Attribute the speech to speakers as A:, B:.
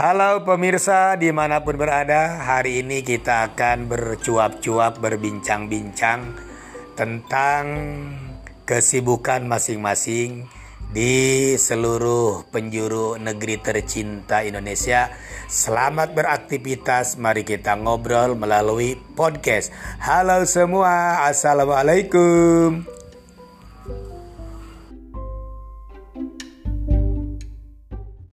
A: Halo pemirsa di mana pun berada Hari ini kita akan bercuap-cuap berbincang-bincang Tentang kesibukan masing-masing Di seluruh penjuru negeri tercinta Indonesia. Selamat beraktivitas Mari kita ngobrol melalui podcast. Halo semua Assalamualaikum.